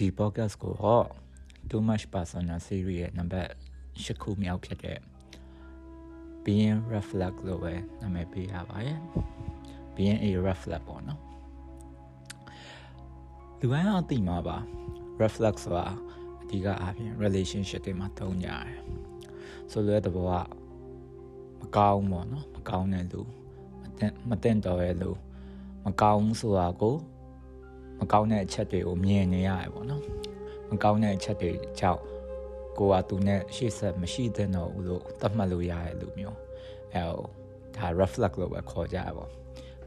ဒီ podcast ကိုဟော too much personal series ရဲ့နံပါတ်၈ခုမြောက်ဖြစ်တဲ့ being reflect လို့ပဲနာမည်ပေးရပါတယ် being a reflect ပေါ့နော်လူတိုင်းအောင်သိမှာပါ reflect ဆိုတာအဓိကအားဖြင့် relationship တွေမှာသုံးကြတယ်ဆိုလိုတဲ့ဘောကမကောင်းပေါ့နော်မကောင်းတဲ့လူမတင်တော်ရဲ့လူမကောင်းဆိုတာကို မကောင်းတဲ့အချက်တွေကိုမြင်နေရတယ်ပေါ့နော်မကောင်းတဲ့အချက်တွေကြောင့်ကိုကသူနဲ့ရှေ့ဆက်မရှိတဲ့တော့ဘူးလို့သတ်မှတ်လို့ရတဲ့လူမျိုးအဲဒါ reflect လို့ပဲခေါ်ကြရပါ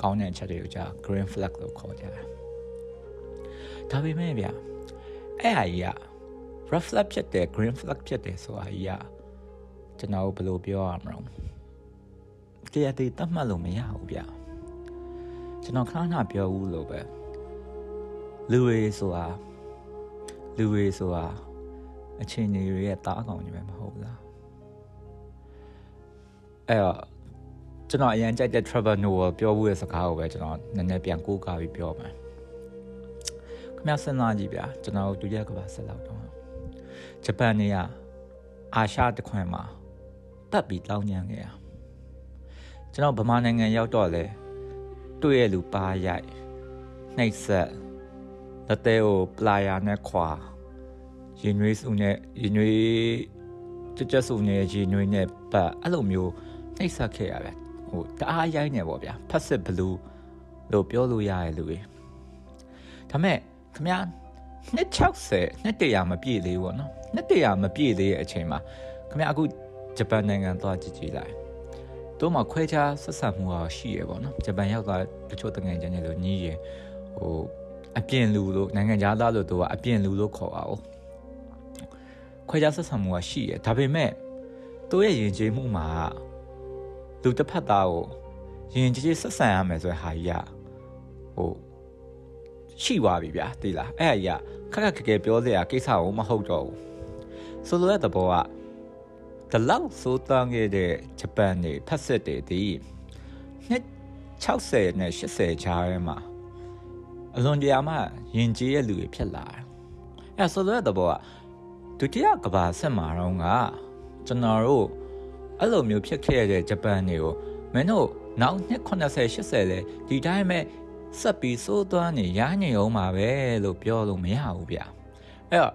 ကောင်းတဲ့အချက်တွေကိုကြာ green flag လို့ခေါ်ကြတယ်ဒါပေမဲ့ဗျအဲ့ဟာကြီးက reflect ဖြစ်တယ် green flag ဖြစ်တယ်ဆိုတာကြီးကကျွန်တော်ဘယ်လိုပြောရမလဲတရားတည်တတ်မှတ်လို့မရဘူးဗျကျွန်တော်ခဏခဏပြောဘူးလို့ပဲ လူတွေဆိုတာလူတွေဆိုတာအချင်းကြီးတွေရဲ့တားကောင်ကြီးပဲမဟုတ်လားအဲ့တော့ကျွန်တော်အရင်ကြိုက်တဲ့ Trevor Noah ပြောဘူးတဲ့စကားကိုပဲကျွန်တော်နည်းနည်းပြန်ကိုးကားပြီးပြောမယ်ခင်ဗျားစဉ်းစားကြည့်ဗျာကျွန်တော်ဒုတိယကမ္ဘာဆက်လောက်တော့ဂျပန်နေကအာရှတခွင်မှာတက်ပြီးတောင်းညံခဲ့ရကျွန်တော်ဗမာနိုင်ငံရောက်တော့လေတွေ့ရလူပါရိုက်နှိပ်ဆက် လက်သေးကိုပလာယာနဲ့ခွာရင်နွေးစုနဲ့ရင်နွေးကြကြစုနဲ့ရင်နွေးနဲ့ပတ်အဲ့လိုမျိုးနှိပ်ဆက်ခဲ့ရဗျဟိုတအားရိုင်းနေပေါ့ဗျာဖက်စစ်ဘလူးလို့ပြောလို့ရရဲ့လူတွေဒါမဲ့ခမ260 200မပြည့်သေးဘူးပေါ့နော်200မပြည့်သေးတဲ့အချိန်မှာခမအခုဂျပန်နိုင်ငံသွားကြည့်ကြည့်လိုက်တို့မှာခွဲခြားဆက်ဆံမှုဟာရှိရပေါ့နော်ဂျပန်ရောက်သွားတချို့တငယ်ချင်းတွေလို့ညီးရဟို အပြင်လူလို့နိုင်ငံသားသားလို့သူကအပြင်လူလို့ခေါ်အောင်ခွဲခြားဆက်ဆံမှုကရှိရဒါပေမဲ့သူ့ရဲ့ယဉ်ကျေးမှုမှာလူတစ်ဖက်သားကိုယဉ်ကျေးဆက်ဆံရမယ်ဆိုတဲ့ဟာကြီးကဟိုရှိသွားပြီဗျာသိလားအဲ့အရာခက်ခက်ခဲခဲပြောစရာကိစ္စကိုမဟုတ်တော့ဘူးဆိုလိုတဲ့သဘောကတလောက်စိုးတန်းခဲ့တဲ့ဂျပန်နေဖက်စစ်တွေဒီနှစ်60နဲ့80ချားထဲမှာ အလွန်တရာမှယဉ်ကျေးရဲ့လူတွေဖြစ်လာတယ်အဲ့ဆိုလိုတဲ့သဘောကဒုတိယကမ္ဘာစစ်မှာတော့ကကျွန်တော်တို့အဲ့လိုမျိုးဖြစ်ခဲ့တဲ့ဂျပန်တွေကိုမင်းတို့နောက်နှစ်80 80လဲဒီတိုင်းပဲဆက်ပြီးစိုးသွမ်းနေရညင်အောင်ပါပဲလို့ပြောလို့မရဘူးဗျအဲ့တော့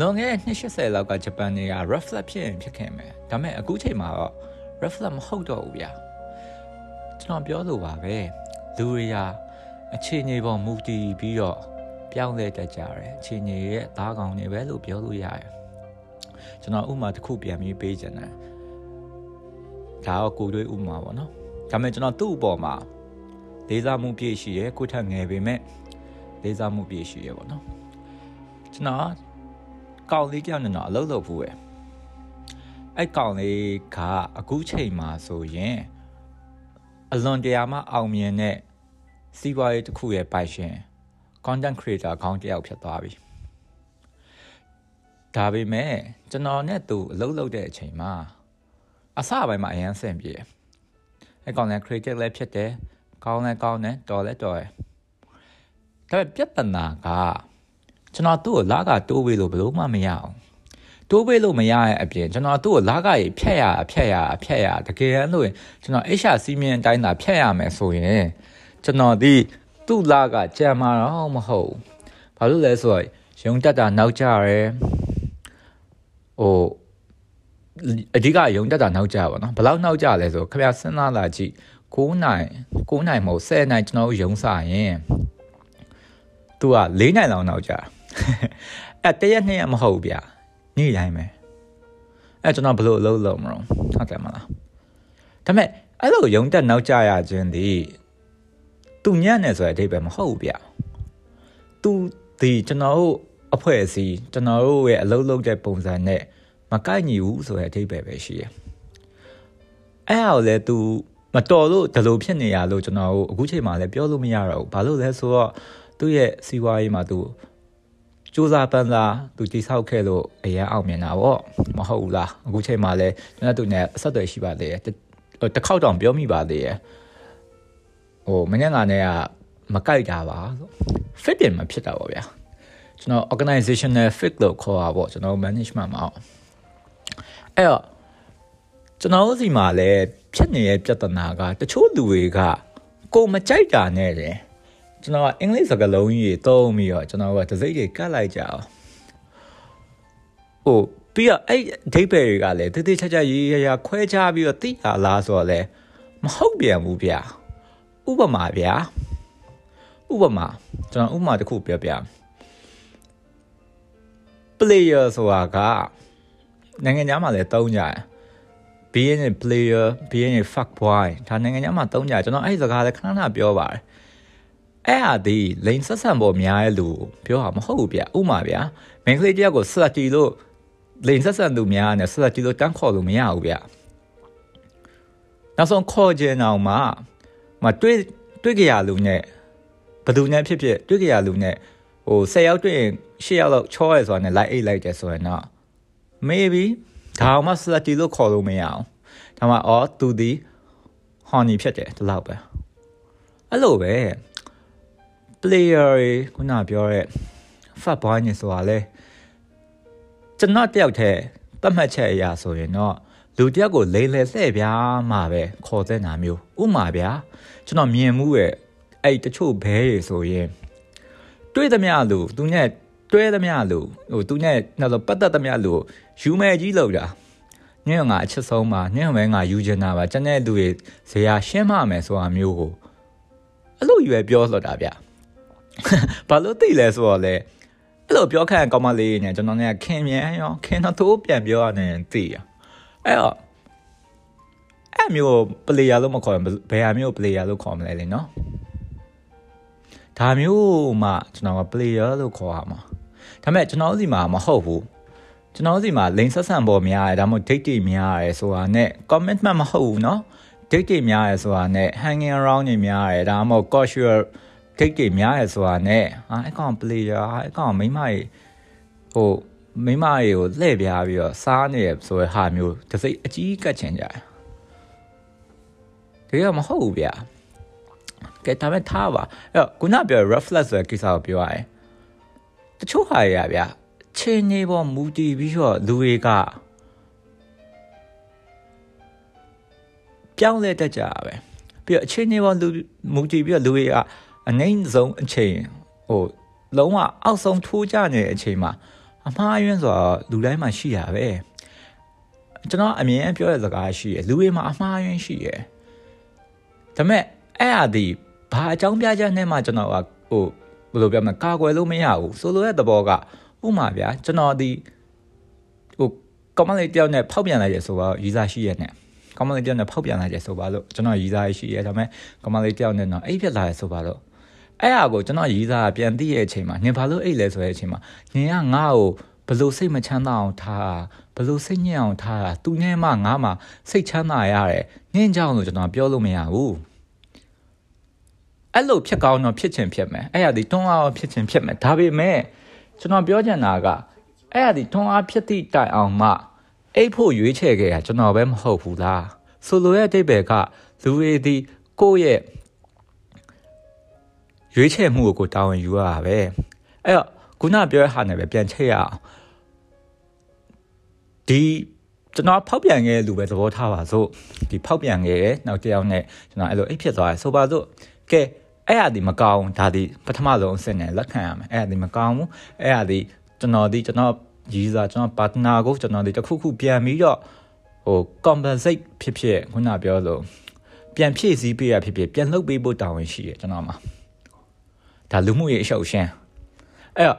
လွန်ခဲ့တဲ့နှစ်80လောက်ကဂျပန်တွေက reflect ဖြစ်ရင်ဖြစ်ခဲ့မယ်ဒါပေမဲ့အခုချိန်မှာတော့ reflect မဟုတ်တော့ဘူးဗျကျွန်တော်ပြောလို့ပါပဲလူတွေရာ အခြေအနေပေါ်မူတည်ပြီးတော့ပြောင်းလဲတတ်ကြတယ်အခြေအနေရဲ့သားကောင်တွေပဲလို့ပြောလို့ရတယ်ကျွန်တော်ဥမာတစ်ခုပြန်ပြီးပေးချင်တယ်ဒါတော့ကိုတွေးဥမာပေါ့နော်ဒါပေမဲ့ကျွန်တော်သူ့အပေါ်မှာလေးစားမှုပြည့်ရှိရဲကိုထက်ငယ်ပေမဲ့လေးစားမှုပြည့်ရှိရဲပေါ့နော်ကျွန်တော်ကောင်းလေးကြောင့်တော့အလုပ်လုပ်ဘူးပဲအဲ့ကောင်လေးကအခုချိန်မှာဆိုရင်အလွန်တရာမှအောင်မြင်တဲ့ စီးပွားရေးတစ်ခုရဲ့ပိုင်ရှင် content creator ခေါင်းတယောက်ဖြစ်သွားပြီဒါပေမဲ့ကျွန်တော်နဲ့သူအလုပ်လုပ်တဲ့အချိန်မှာအစပိုင်းမှာအရန်ဆင်ပြေအဲ့ကောင်လည်း creative လည်းဖြစ်တယ်ကောင်းလဲကောင်းတယ်တော်လဲတော်တယ်ဒါပေမဲ့ပြဿနာကကျွန်တော်သူ့ကိုလာကတိုးပေးလို့ဘလို့မှမရအောင်တိုးပေးလို့မရရဲ့အပြင်ကျွန်တော်သူ့ကိုလာကကြီးဖြတ်ရဖြတ်ရဖြတ်ရတကယ်လို့ကျွန်တော်အိရှာစီမင်းအတိုင်းသာဖြတ်ရမယ်ဆိုရင် ကျွန်တော်ဒီသူ့လာကကြံမာတော့မဟုတ်ဘာလို့လဲဆိုတော့ရုံတက်တာနောက်ကြရဲဟိုအဓိကရုံတက်တာနောက်ကြပါတော့ဘယ်လောက်နောက်ကြလဲဆိုခင်ဗျာစဉ်းစားလာကြည့်9နိုင်9နိုင်မဟုတ်10နိုင်ကျွန်တော်တို့ရုံစားရင်သူက4နိုင်လောက်နောက်ကြအဲ့တရက်နှစ်ရက်မဟုတ်ဗျနေ့တိုင်းပဲအဲ့ကျွန်တော်ဘလို့အလုပ်လုပ်မလို့ဟုတ်တယ်မလားဒါပေမဲ့အဲ့လိုရုံတက်နောက်ကြရခြင်းဒီ သူညံ့နေဆိုတဲ့အဓိပ္ပာယ်မဟုတ်ဗျသူဒီကျွန်တော်တို့အဖွဲ့အစည်းကျွန်တော်တို့ရဲ့အလုပ်လုပ်တဲ့ပုံစံနဲ့မကိုက်ညီဘူးဆိုတဲ့အဓိပ္ပာယ်ပဲရှိရအဲ့ဟာကိုလည်း तू မတော်လို့ဒီလိုဖြစ်နေရလို့ကျွန်တော်တို့အခုချိန်မှာလည်းပြောလို့မရတော့ဘူးဘာလို့လဲဆိုတော့သူ့ရဲ့စီးပွားရေးမှာသူစူးစမ်းပန်းစားသူတိဆောက်ခဲ့လို့အရင်အောင်မြင်တာပေါ့မဟုတ်ဘူးလားအခုချိန်မှာလည်းကျွန်တော်သူနဲ့အဆက်အသွယ်ရှိပါသေးတယ်တစ်ခေါက်တောင်ပြောမိပါသေးတယ် ဟိုမင်းငါနဲ့ကမကြိုက်တာပါဆို fit ပြင်မဖြစ်တာပေါ့ဗျာကျွန်တော် organizational fit လို့ခေါ်တာပေါ့ကျွန်တော် management မှာအဲ့တော့ကျွန်တော်တို့စီမှာလည်းဖြစ်နေတဲ့ပြဿနာကတချို့လူတွေကကိုမကြိုက်တာနဲ့တယ်ကျွန်တော်ကအင်္ဂလိပ်စကားလုံးကြီးသုံးပြီးတော့ကျွန်တော်ကတစိမ့်တွေကတ်လိုက်ကြအောင်ဟိုပြီးတော့အဲ့ဒိတ်ပယ်တွေကလည်းတိတိကျကျရေးရရခွဲခြားပြီးတော့သိရလားဆိုတော့လေမဟုတ်ပြန်ဘူးဗျာ ဥပမာဗျာဥပမာကျွန်တော်ဥပမာတစ်ခုပြောပြ player ဆိုတာကနိုင်ငံခြားမှာလည်းတုံးကြတယ် being a player being a fuck boy ဒါနိုင်ငံခြားမှာတုံးကြကျွန်တော်အဲ့ဒီစကားလည်းခဏခဏပြောပါတယ်အဲ့ဟာဒီလိန်ဆက်ဆံပေါ်များရဲ့လူပြောတာမဟုတ်ဘူးဗျဥမာဗျာမင်းကလေးတယောက်ကိုစလက်တီလို့လိန်ဆက်ဆံသူများနဲ့စလက်တီလို့တန်းခေါ်လို့မရဘူးဗျနောက်ဆုံးခေါ်ခြင်းအောင်မှ မတွေ့တွေ့ကြရလူနဲ့ဘယ်သူနဲ့ဖြစ်ဖြစ်တွေ့ကြရလူနဲ့ဟို10ယောက်တွေ့ရင်10ယောက်လောက်ချောရဲဆိုတာနဲ့လိုက်အိတ်လိုက်တယ်ဆိုရင်တော့ maybe ဒါမှစလက်တီလို့ခေါ်လို့မရအောင်ဒါမှအော်သူဒီဟော်နီဖြစ်တယ်ဒီလောက်ပဲအဲ့လိုပဲ player တွေခုနပြောတဲ့ fat boy နေဆိုတာလေကျွန်တော်တယောက်တည်းတတ်မှတ်ချက်အရာဆိုရင်တော့ လူတယောက်ကိုလိန်လဲလှဲ့ပြားမှပဲခေါ်တဲ့ညာမျိုးဥမာဗျာကျွန်တော်မြင်မှုရဲ့အဲ့တချို့ဘဲတွေဆိုရင်တွေ့သမျှလူသူညက်တွဲသမျှလူဟိုသူညက်နောက်ဆိုပတ်သက်သမျှလူယူမဲ့ကြီးလောက်တာညံ့ငါအချက်ဆုံးပါညံ့မဲငါယူချင်တာပါကျန်တဲ့လူတွေဇေယျရှင်းမှမယ်ဆိုတာမျိုးကိုအဲ့လိုရွယ်ပြောဆိုတာဗျဘာလို့သိလဲဆိုတော့လေအဲ့လိုပြောခန့်ကောင်းမလေးညကျွန်တော်ညခင်မြန်ရောခင်တော့သိုးပြန်ပြောရတယ်သိရ အဲ့တော့အဲ့မျိုးပလေယာလို့မခေါ်ဘူးဘယ်ဟာမျိုးပလေယာလို့ခေါ်မလဲလေနော်ဒါမျိုးမှကျွန်တော်က player လို့ခေါ်ရမှာဒါပေမဲ့ကျွန်တော်စီမှာမဟုတ်ဘူးကျွန်တော်စီမှာလိန်ဆက်ဆံပေါ်များတယ်ဒါမှမဟုတ် date တွေများတယ်ဆိုတာနဲ့ commitment မဟုတ်ဘူးเนาะ date တွေများတယ်ဆိုတာနဲ့ hanging around တွေများတယ်ဒါမှမဟုတ် casual date တွေများတယ်ဆိုတာနဲ့ဟာအကောင် player ဟာအကောင်မိမကြီးဟို မိမကြီးကိုလှည့်ပြားပြီးတော့စားနေရဆိုတဲ့ဟာမျိုးတစ်စိတ်အကြီးကတ်ချင်ကြတယ်တကယ်မဟုတ်ဘူးဗျာကဲဒါမဲ့ထားပါအဲ့တော့ခုနပြော reflex ဆိုတဲ့ကိစ္စကိုပြောရရင်တချို့ဟာရဗျာချင်းနေပေါ်မူတည်ပြီးတော့လူတွေကပြောင်းလဲတတ်ကြပဲပြီးတော့အချင်းနေပေါ်လူမူတည်ပြီးတော့လူတွေကအငိမ့်ဆုံးအချိန်ဟိုလုံးဝအောက်ဆုံးထိုးကြနေတဲ့အချိန်မှာ အမှားယွင်းဆိုတော့လူတိုင်းမှာရှိရပဲကျွန်တော်အမြင်ပြောတဲ့စကားရှိရလူတွေမှာအမှားယွင်းရှိရဒါမဲ့အဲ့အဒီဘာအကြောင်းပြချက်နဲ့မှကျွန်တော်ကဟိုဘယ်လိုပြောမလဲကာကွယ်လို့မရဘူးဆိုလိုတဲ့သဘောကဥမာဗျာကျွန်တော်ဒီဟိုကမ္မလေးတယောက်နဲ့ဖောက်ပြန်လိုက်ရဆိုတော့ရီစာရှိရနဲ့ကမ္မလေးတယောက်နဲ့ဖောက်ပြန်လိုက်ရဆိုပါလို့ကျွန်တော်ရီစာရှိရဒါပေမဲ့ကမ္မလေးတယောက်နဲ့တော့အိပ်ဖြစ်လာရဆိုပါလို့ အဲ့ဟာကိုကျွန်တော်ရီစာပြန်သိရဲ့အချိန်မှာနင်ဘာလို့အိပ်လဲဆိုတဲ့အချိန်မှာနင်ကငါ့ကိုဘလို့စိတ်မချမ်းသာအောင်ထားဘလို့စိတ်ညစ်အောင်ထားသူနဲ့မှငါမှစိတ်ချမ်းသာရတယ်နင်းကြောင်လို့ကျွန်တော်ပြောလို့မရဘူးအဲ့လိုဖြစ်ကောင်းတော့ဖြစ်ချင်ဖြစ်မယ်အဲ့ရဒီတွန်းအားဖြစ်ချင်ဖြစ်မယ်ဒါပေမဲ့ကျွန်တော်ပြောချင်တာကအဲ့ရဒီတွန်းအားဖြစ်သည့်တိုင်အောင်မှအိတ်ဖို့ရွေးချယ်ခဲ့တာကျွန်တော်ပဲမဟုတ်ဘူးလားဆိုလိုရဲ့အတိတ်ပဲကလူတွေဒီကိုယ့်ရဲ့ ရွေးချယ်မှုကိုတာဝန်ယူရတာပဲအဲ့တော့ခုနပြောတဲ့ဟာနဲ့ပဲပြန်ချက်ရအောင်ဒီကျွန်တော်ဖောက်ပြန်ခဲ့လူပဲသဘောထားပါစို့ဒီဖောက်ပြန်ခဲ့တဲ့နောက်တစ်ယောက်နဲ့ကျွန်တော်အဲ့လိုအိတ်ဖြစ်သွားတယ်ဆိုပါစို့ကဲအဲ့အဒီမကောင်းဒါဒီပထမဆုံးအဆင့်နဲ့လက်ခံရမယ်အဲ့အဒီမကောင်းဘူးအဲ့အဒီကျွန်တော်ဒီကျွန်တော်ရီစာကျွန်တော် partner ကိုကျွန်တော်ဒီတစ်ခုခုပြန်ပြီးတော့ဟို compensate ဖြစ်ဖြစ်ခုနပြောလို့ပြန်ဖြည့်ဆည်းပေးရဖြစ်ဖြစ်ပြန်လှုပ်ပေးဖို့တာဝန်ရှိရကျွန်တော်မှာ ဒါလူမှုရေးအရှုပ်ရှင်းအဲ့တော့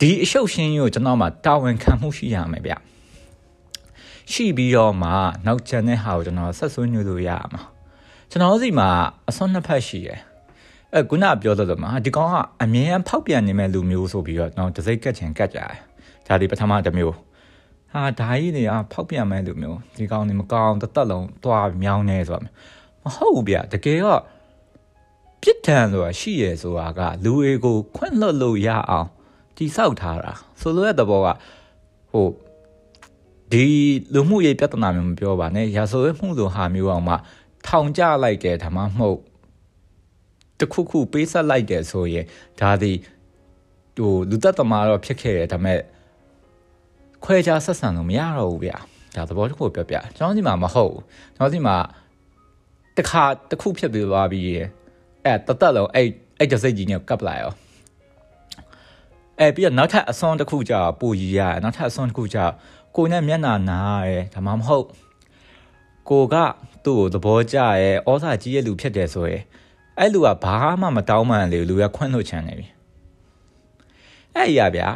ဒီအရှုပ်ရှင်းကိုကျွန်တော်မှာတာဝန်ခံမှုရှိရမယ်ဗျရှိပြီးတော့မှနောက်ကျန်တဲ့ဟာကိုကျွန်တော်ဆက်ဆွေးနွေးလို့ရမှာကျွန်တော်စီမှာအစွန်းနှစ်ဖက်ရှိတယ်အဲခုနပြောသလိုမှာဒီကောင်ကအမြင်ဖောက်ပြန်နေမဲ့လူမျိုးဆိုပြီးတော့တော့တစိမ့်ကက်ချင်ကက်ကြတယ်ဒါဒီပထမတစ်မျိုးဟာဒါကြီးတွေကဖောက်ပြန်မဲ့လူမျိုးဒီကောင်နေမကောင်းတသက်လုံးတွားမြောင်းနေဆိုတာမဟုတ်ဘူးဗျတကယ်တော့ ပြစ်ဒဏ်ဆိုတာရှိရဆိုတာကလူတွေကိုခွင့်လွှတ်လို့ရအောင်တိဆောက်ထားတာဆိုလိုတဲ့သဘောကဟိုဒီလူမှုရေးပြဿနာမျိုးမပြောပါနဲ့ရာဇဝတ်မှုလိုဟာမျိုးအောင်မှထောင်ကျလိုက်တယ်ဒါမှမဟုတ်တခုခုပေးဆက်လိုက်တယ်ဆိုရင်ဒါသည်ဟိုလူသက်သမားတော့ဖြစ်ခဲ့တယ်ဒါပေမဲ့ခွဲခြားဆက်ဆံလို့မရတော့ဘူးဗျာဒါသဘောတစ်ခုပြောပြကျွန်တော်ဒီမှာမဟုတ်ဘူးကျွန်တော်ဒီမှာတခါတစ်ခုဖြစ်ပြီးသွားပြီး အဲတသက်လုံးအဲ့အဲ့တစိတ်ကြီးနဲ့ကပ်လိုက်ရောအဲပြီးတော့နောက်ထပ်အစွန်းတစ်ခုကြာပူကြီးရနောက်ထပ်အစွန်းတစ်ခုကြာကိုနဲ့မျက်နာနာရဲဒါမှမဟုတ်ကိုကသူ့ကိုသဘောကျရဲဩစာကြီးရဲ့လူဖြစ်တယ်ဆိုရင်အဲ့လူကဘာမှမတောင်းမှန်လေလူကခွင့်လွှတ်ချင်နေပြီအဲ့ရဗျာ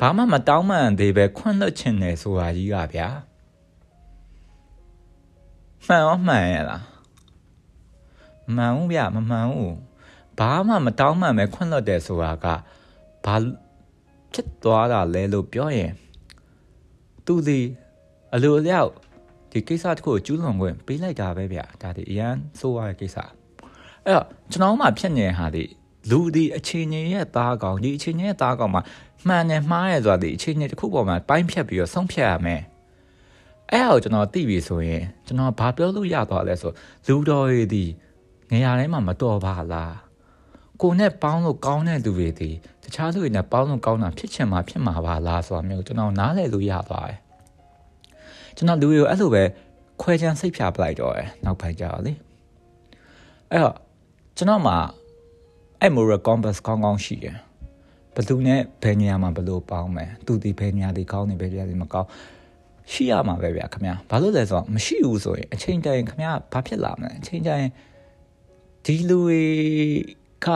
ဘာမှမတောင်းမှန်သေးပဲခွင့်လွှတ်ချင်တယ်ဆိုတာကြီးကဗျာမှန်ရောမှန်ရဲ့လား မှန်ဘူးဗျမမှန်ဘူးဘာမှမတောင်းမှန်ပဲခွင့်လွှတ်တယ်ဆိုတာကဘာဖြစ်သွားတာလဲလို့ပြောရင်သူဒီအလိုအလျောက်ဒီကိစ္စတခုကိုကျူးလွန်ခွင့်ပေးလိုက်တာပဲဗျဒါဒီအရန်ဆိုးရတဲ့ကိစ္စအဲ့တော့ကျွန်တော်မှဖြစ်နေတဲ့ဟာဒီလူဒီအချင်းချင်းရဲ့သားကောင်ဒီအချင်းချင်းရဲ့သားကောင်မှာမှန်တယ်မှားတယ်ဆိုတာဒီအချင်းချင်းတစ်ခုပေါ်မှာပိုင်းဖြတ်ပြီးတော့ဆုံးဖြတ်ရမယ်အဲ့ဒါကိုကျွန်တော်သိပြီဆိုရင်ကျွန်တော်ဘာပြောလို့ရသွားလဲဆိုလူတော်ရည်ဒီ နေရာတိုင်းမှာမတော်ပါလားကိုနဲ့ပေါင်းလို့ကောင်းတဲ့လူတွေဒီတခြားလူတွေနဲ့ပေါင်းလို့ကောင်းတာဖြစ်ချင်မှဖြစ်မှာပါလားဆိုတာမျိုးကျွန်တော်နားလည်လို့ရသွားတယ်ကျွန်တော်လူတွေကိုအဲ့လိုပဲခွဲခြမ်းစိတ်ဖြာပလိုက်တော့တယ်နောက်ပိုင်းကျတော့လေအဲ့တော့ကျွန်တော်မှာအဲ့ moral compass ကောင်းကောင်းရှိတယ်ဘယ်သူနဲ့ဘယ်နေရာမှာဘယ်လိုပေါင်းမယ်သူဒီဘယ်နေရာဒီကောင်းနေဘယ်နေရာဒီမကောင်းရှိရမှာပဲဗျာခင်ဗျာဘာလို့လဲဆိုတော့မရှိဘူးဆိုရင်အချိန်တိုင်းခင်ဗျာဘာဖြစ်လာမလဲအချိန်တိုင်း ဒီလူတွေက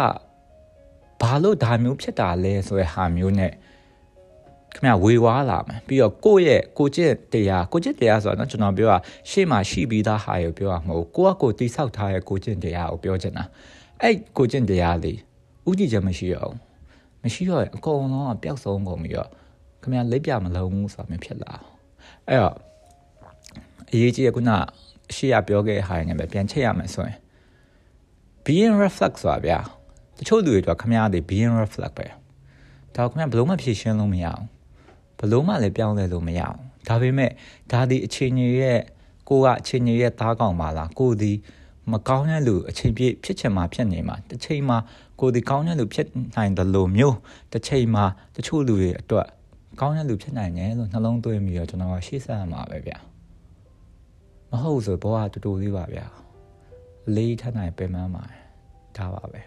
ဘာလို့ဒါမျိုးဖြစ်တာလဲဆိုတဲ့ဟာမျိုးနဲ့ခင်ဗျဝေဝါးလာမယ်ပြီးတော့ကိုယ့်ရဲ့ကိုကျင့်တရားကိုကျင့်တရားဆိုတော့ကျွန်တော်ပြောတာရှေ့မှာရှိပြီးသားဟာကိုပြောရမှာမဟုတ်ကိုကကိုတိဆောက်ထားတဲ့ကိုကျင့်တရားကိုပြောချင်တာအဲ့ကိုကျင့်တရားလေးဥကြည့်ချက်မရှိရအောင်မရှိတော့အကုန်လုံးကပျောက်ဆုံးကုန်ပြီးတော့ခင်ဗျလက်ပြမလုံးဘူးဆိုတာမျိုးဖြစ်လာအဲ့တော့အရေးကြီးကခုနရှေ့ရပြောခဲ့တဲ့ဟာတွေနဲ့ပဲပြန်ချက်ရမယ်ဆိုရင် being reflex ဆိုတာဗျာတချို့လူတွေတော့ခမရတွေ being reflex ပဲဒါခမရဘလို့မှဖြည့်ရှင်းလို့မရအောင်ဘလို့မှလည်းပြောင်းလဲလို့မရအောင်ဒါပေမဲ့ဒါဒီအချိန်ကြီးရဲ့ကိုကအချိန်ကြီးရဲ့သားကောင်ပါလားကိုဒီမကောင်းတဲ့လူအချိန်ပြည့်ဖြစ်ချင်မှဖြစ်နေမှာတစ်ချိန်မှာကိုဒီကောင်းတဲ့လူဖြစ်နိုင်တယ်လို့မျိုးတစ်ချိန်မှာတချို့လူတွေအတွက်ကောင်းတဲ့လူဖြစ်နိုင်တယ်လို့နှလုံးသွင်းပြီးတော့ကျွန်တော်ကရှေ့ဆက်ရမှာပဲဗျာမဟုတ်ဆိုဘောကတူတူလေးပါဗျာ လေးထနိုင်ပင်ပန်းပါတယ်ဒါပါပဲ